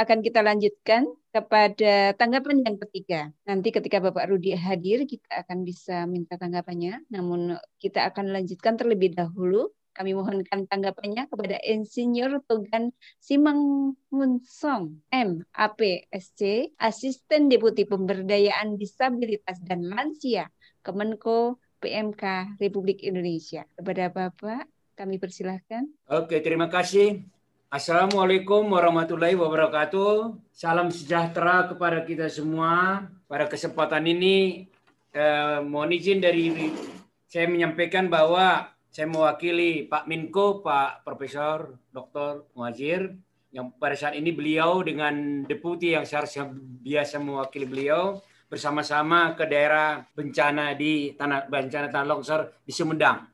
akan kita lanjutkan kepada tanggapan yang ketiga. Nanti ketika Bapak Rudi hadir, kita akan bisa minta tanggapannya. Namun kita akan lanjutkan terlebih dahulu. Kami mohonkan tanggapannya kepada Insinyur Togan Simang Munsong, M. APSC, Asisten Deputi Pemberdayaan Disabilitas dan Lansia, Kemenko PMK Republik Indonesia. Kepada Bapak, kami persilahkan. Oke, terima kasih. Assalamualaikum warahmatullahi wabarakatuh. Salam sejahtera kepada kita semua. Pada kesempatan ini, eh, mohon izin dari saya menyampaikan bahwa saya mewakili Pak Minko, Pak Profesor Dr. Muazir, yang pada saat ini beliau dengan deputi yang seharusnya biasa mewakili beliau bersama-sama ke daerah bencana di tanah bencana tanah longsor di Sumedang.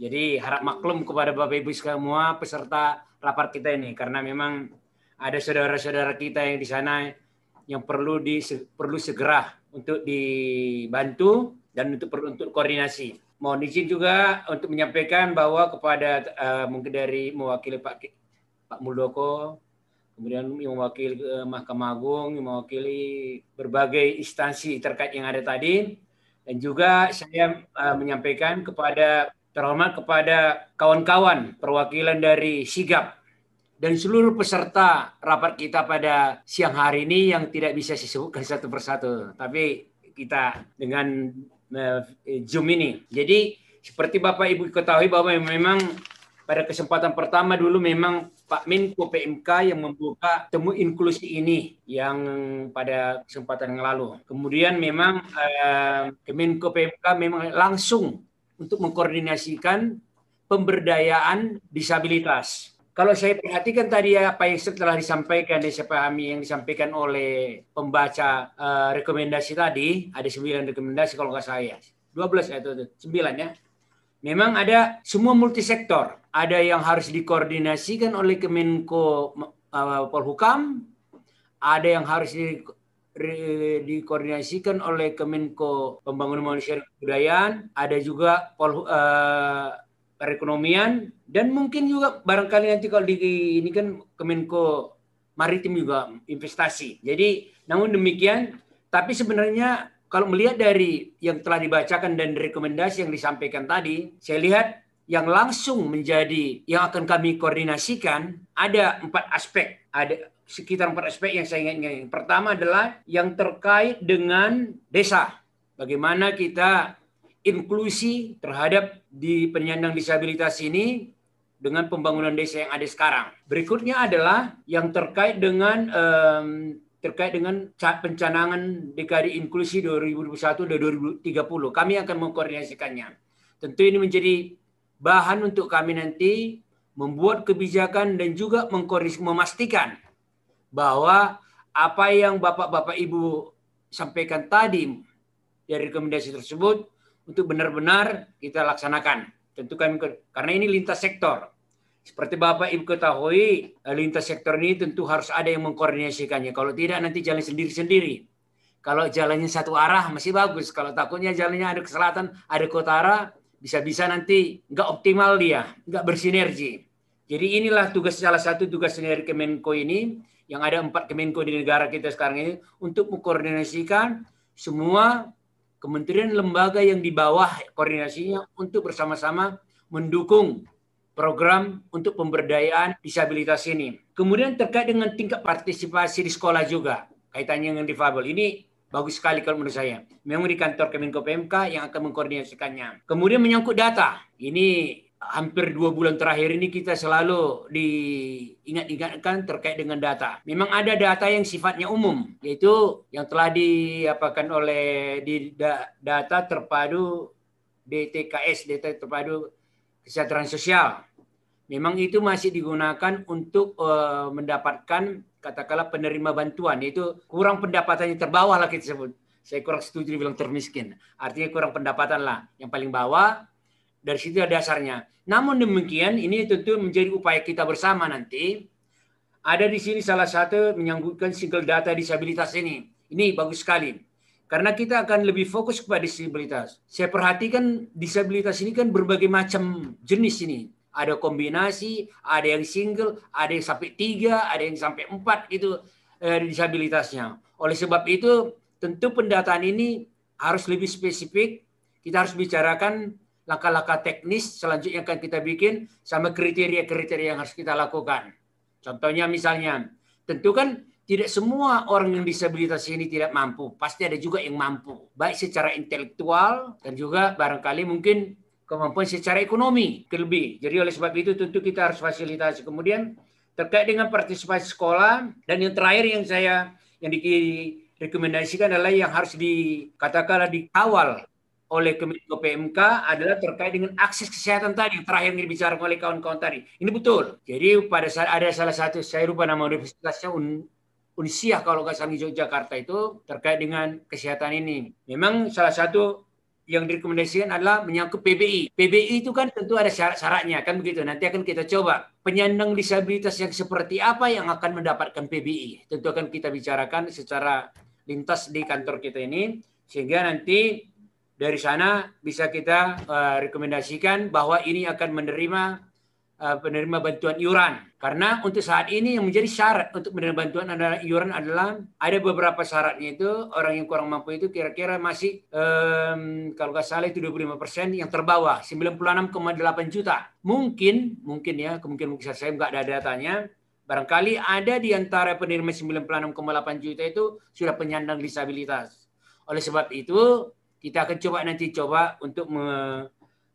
Jadi harap maklum kepada Bapak Ibu semua peserta rapat kita ini karena memang ada saudara-saudara kita yang di sana yang perlu di perlu segera untuk dibantu dan untuk untuk koordinasi. Mohon izin juga untuk menyampaikan bahwa kepada uh, mungkin dari mewakili Pak Pak Muldoko, kemudian mewakili uh, Mahkamah Agung, mewakili berbagai instansi terkait yang ada tadi, dan juga saya uh, menyampaikan kepada terhormat kepada kawan-kawan perwakilan dari Sigap dan seluruh peserta rapat kita pada siang hari ini yang tidak bisa disebutkan satu persatu, tapi kita dengan uh, Zoom ini. Jadi seperti Bapak Ibu ketahui bahwa memang pada kesempatan pertama dulu memang Pak Menko PMK yang membuka temu inklusi ini yang pada kesempatan yang lalu. Kemudian memang uh, Kemenko PMK memang langsung untuk mengkoordinasikan pemberdayaan disabilitas. Kalau saya perhatikan tadi apa yang setelah disampaikan dan saya pahami yang disampaikan oleh pembaca uh, rekomendasi tadi, ada sembilan rekomendasi kalau nggak saya. 12 ya, itu, sembilan ya. Memang ada semua multisektor. Ada yang harus dikoordinasikan oleh Kemenko uh, Polhukam, ada yang harus dikoordinasikan oleh Kemenko Pembangunan Manusia dan Kebudayaan, ada juga pol, uh, perekonomian dan mungkin juga barangkali nanti kalau di ini kan Kemenko Maritim juga investasi. Jadi namun demikian, tapi sebenarnya kalau melihat dari yang telah dibacakan dan rekomendasi yang disampaikan tadi, saya lihat yang langsung menjadi yang akan kami koordinasikan ada empat aspek. Ada sekitar empat aspek yang saya ingin. Pertama adalah yang terkait dengan desa. Bagaimana kita inklusi terhadap di penyandang disabilitas ini dengan pembangunan desa yang ada sekarang. Berikutnya adalah yang terkait dengan um, terkait dengan pencanangan dekade inklusi 2021 dan 2030. Kami akan mengkoordinasikannya. Tentu ini menjadi bahan untuk kami nanti membuat kebijakan dan juga memastikan bahwa apa yang Bapak-bapak Ibu sampaikan tadi dari rekomendasi tersebut untuk benar-benar kita laksanakan. Tentu kami karena ini lintas sektor. Seperti Bapak Ibu ketahui, lintas sektor ini tentu harus ada yang mengkoordinasikannya. Kalau tidak nanti jalan sendiri-sendiri. Kalau jalannya satu arah masih bagus. Kalau takutnya jalannya ada ke selatan, ada ke utara, bisa-bisa nanti nggak optimal dia, nggak bersinergi. Jadi inilah tugas salah satu tugas dari Kemenko ini yang ada empat kemenko di negara kita sekarang ini untuk mengkoordinasikan semua kementerian lembaga yang di bawah koordinasinya untuk bersama-sama mendukung program untuk pemberdayaan disabilitas ini. Kemudian terkait dengan tingkat partisipasi di sekolah juga kaitannya dengan difabel. Ini bagus sekali kalau menurut saya. Memang di kantor Kemenko PMK yang akan mengkoordinasikannya. Kemudian menyangkut data. Ini hampir dua bulan terakhir ini kita selalu diingat-ingatkan terkait dengan data. Memang ada data yang sifatnya umum, yaitu yang telah diapakan oleh di data terpadu DTKS, data terpadu kesejahteraan sosial. Memang itu masih digunakan untuk uh, mendapatkan katakanlah penerima bantuan, yaitu kurang pendapatannya terbawah lah kita sebut. Saya kurang setuju dibilang termiskin. Artinya kurang pendapatan lah. Yang paling bawah dari situ dasarnya. Namun demikian ini tentu menjadi upaya kita bersama nanti. Ada di sini salah satu menyangkutkan single data disabilitas ini. Ini bagus sekali. Karena kita akan lebih fokus kepada disabilitas. Saya perhatikan disabilitas ini kan berbagai macam jenis ini. ada kombinasi, ada yang single, ada yang sampai tiga, ada yang sampai empat gitu eh, disabilitasnya. Oleh sebab itu, tentu pendataan ini harus lebih spesifik. Kita harus bicarakan langkah-langkah teknis selanjutnya akan kita bikin sama kriteria-kriteria yang harus kita lakukan. Contohnya misalnya, tentu kan tidak semua orang yang disabilitas ini tidak mampu. Pasti ada juga yang mampu. Baik secara intelektual dan juga barangkali mungkin kemampuan secara ekonomi lebih. Jadi oleh sebab itu tentu kita harus fasilitasi. Kemudian terkait dengan partisipasi sekolah dan yang terakhir yang saya yang direkomendasikan adalah yang harus dikatakanlah dikawal oleh Kemenko PMK adalah terkait dengan akses kesehatan tadi yang terakhir yang dibicarakan oleh kawan-kawan tadi. Ini betul. Jadi pada saat ada salah satu saya lupa nama universitasnya Un, Unsiah kalau nggak salah di Yogyakarta itu terkait dengan kesehatan ini. Memang salah satu yang direkomendasikan adalah menyangkut PBI. PBI itu kan tentu ada syarat-syaratnya kan begitu. Nanti akan kita coba penyandang disabilitas yang seperti apa yang akan mendapatkan PBI. Tentu akan kita bicarakan secara lintas di kantor kita ini sehingga nanti dari sana bisa kita uh, rekomendasikan bahwa ini akan menerima uh, penerima bantuan iuran. Karena untuk saat ini yang menjadi syarat untuk menerima bantuan adalah iuran adalah ada beberapa syaratnya itu orang yang kurang mampu itu kira-kira masih um, kalau nggak salah itu 25 persen yang terbawah 96,8 juta. Mungkin mungkin ya kemungkinan besar saya nggak ada datanya. Barangkali ada di antara penerima 96,8 juta itu sudah penyandang disabilitas. Oleh sebab itu kita akan coba nanti coba untuk me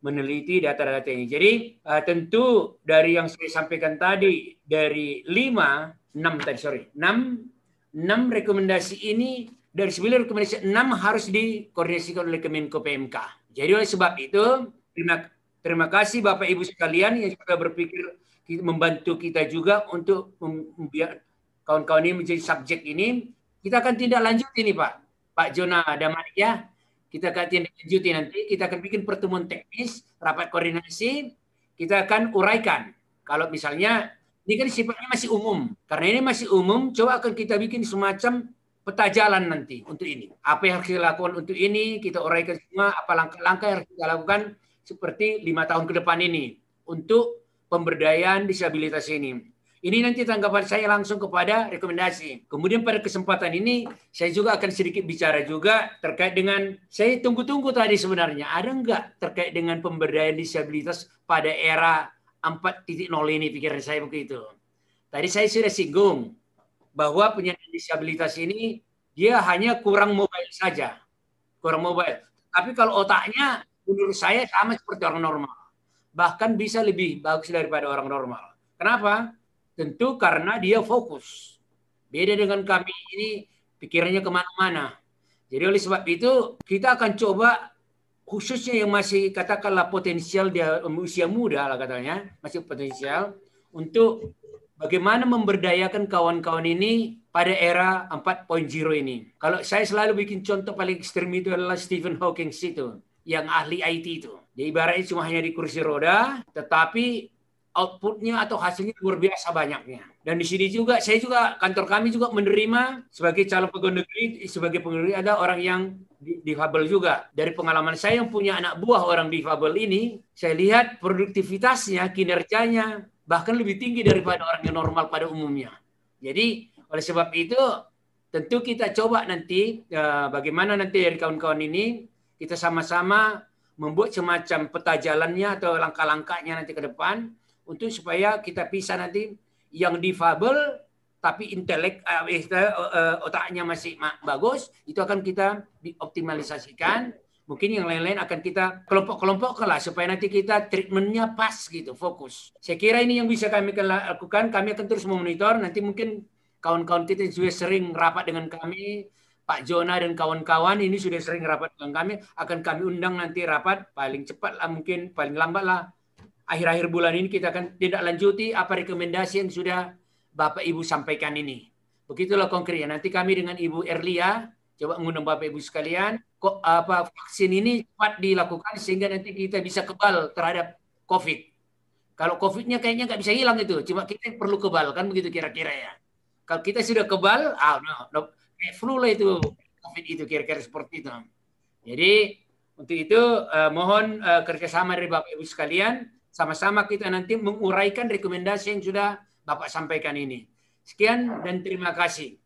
meneliti data-data ini. Jadi uh, tentu dari yang saya sampaikan tadi dari lima enam tadi sorry enam enam rekomendasi ini dari sembilan rekomendasi enam harus dikoordinasikan oleh Kemenko PMK. Jadi oleh sebab itu terima terima kasih Bapak Ibu sekalian yang sudah berpikir membantu kita juga untuk membiar kawan-kawan ini menjadi subjek ini. Kita akan tindak lanjut ini Pak. Pak Jona Damaria kita akan tindak lanjuti nanti. Kita akan bikin pertemuan teknis, rapat koordinasi. Kita akan uraikan. Kalau misalnya ini kan sifatnya masih umum. Karena ini masih umum, coba akan kita bikin semacam peta jalan nanti untuk ini. Apa yang harus kita lakukan untuk ini, kita uraikan semua apa langkah-langkah yang harus kita lakukan seperti lima tahun ke depan ini untuk pemberdayaan disabilitas ini. Ini nanti tanggapan saya langsung kepada rekomendasi. Kemudian pada kesempatan ini saya juga akan sedikit bicara juga terkait dengan saya tunggu-tunggu tadi sebenarnya ada enggak terkait dengan pemberdayaan disabilitas pada era 4.0 ini pikiran saya begitu. Tadi saya sudah singgung bahwa penyandang disabilitas ini dia hanya kurang mobile saja. Kurang mobile. Tapi kalau otaknya menurut saya sama seperti orang normal. Bahkan bisa lebih bagus daripada orang normal. Kenapa? Tentu karena dia fokus. Beda dengan kami ini pikirannya ke mana-mana. Jadi oleh sebab itu kita akan coba khususnya yang masih katakanlah potensial dia usia muda lah katanya masih potensial untuk bagaimana memberdayakan kawan-kawan ini pada era 4.0 ini. Kalau saya selalu bikin contoh paling ekstrim itu adalah Stephen Hawking itu yang ahli IT itu. Dia ibaratnya cuma hanya di kursi roda, tetapi outputnya atau hasilnya luar biasa banyaknya. Dan di sini juga saya juga kantor kami juga menerima sebagai calon pegawai negeri sebagai pegawai negeri ada orang yang difabel juga. Dari pengalaman saya yang punya anak buah orang difabel ini, saya lihat produktivitasnya, kinerjanya bahkan lebih tinggi daripada orang yang normal pada umumnya. Jadi oleh sebab itu tentu kita coba nanti uh, bagaimana nanti dari kawan-kawan ini kita sama-sama membuat semacam peta jalannya atau langkah-langkahnya nanti ke depan untuk supaya kita bisa nanti yang difabel tapi intelek uh, uh, otaknya masih bagus itu akan kita dioptimalisasikan. Mungkin yang lain-lain akan kita kelompok-kelompok lah supaya nanti kita treatmentnya pas gitu fokus. Saya kira ini yang bisa kami lakukan. Kami akan terus memonitor. Nanti mungkin kawan-kawan kita juga sering rapat dengan kami. Pak Jona dan kawan-kawan ini sudah sering rapat dengan kami. Akan kami undang nanti rapat. Paling cepat lah mungkin paling lambat lah akhir-akhir bulan ini kita akan tidak lanjuti apa rekomendasi yang sudah Bapak Ibu sampaikan ini. Begitulah konkretnya. Nanti kami dengan Ibu Erlia coba mengundang Bapak Ibu sekalian, kok apa vaksin ini cepat dilakukan sehingga nanti kita bisa kebal terhadap COVID. Kalau COVID-nya kayaknya nggak bisa hilang itu, cuma kita perlu kebal kan begitu kira-kira ya. Kalau kita sudah kebal, ah no, no, flu lah itu COVID itu kira-kira seperti itu. Jadi untuk itu uh, mohon uh, kerjasama dari Bapak Ibu sekalian sama-sama kita nanti menguraikan rekomendasi yang sudah Bapak sampaikan ini. Sekian dan terima kasih.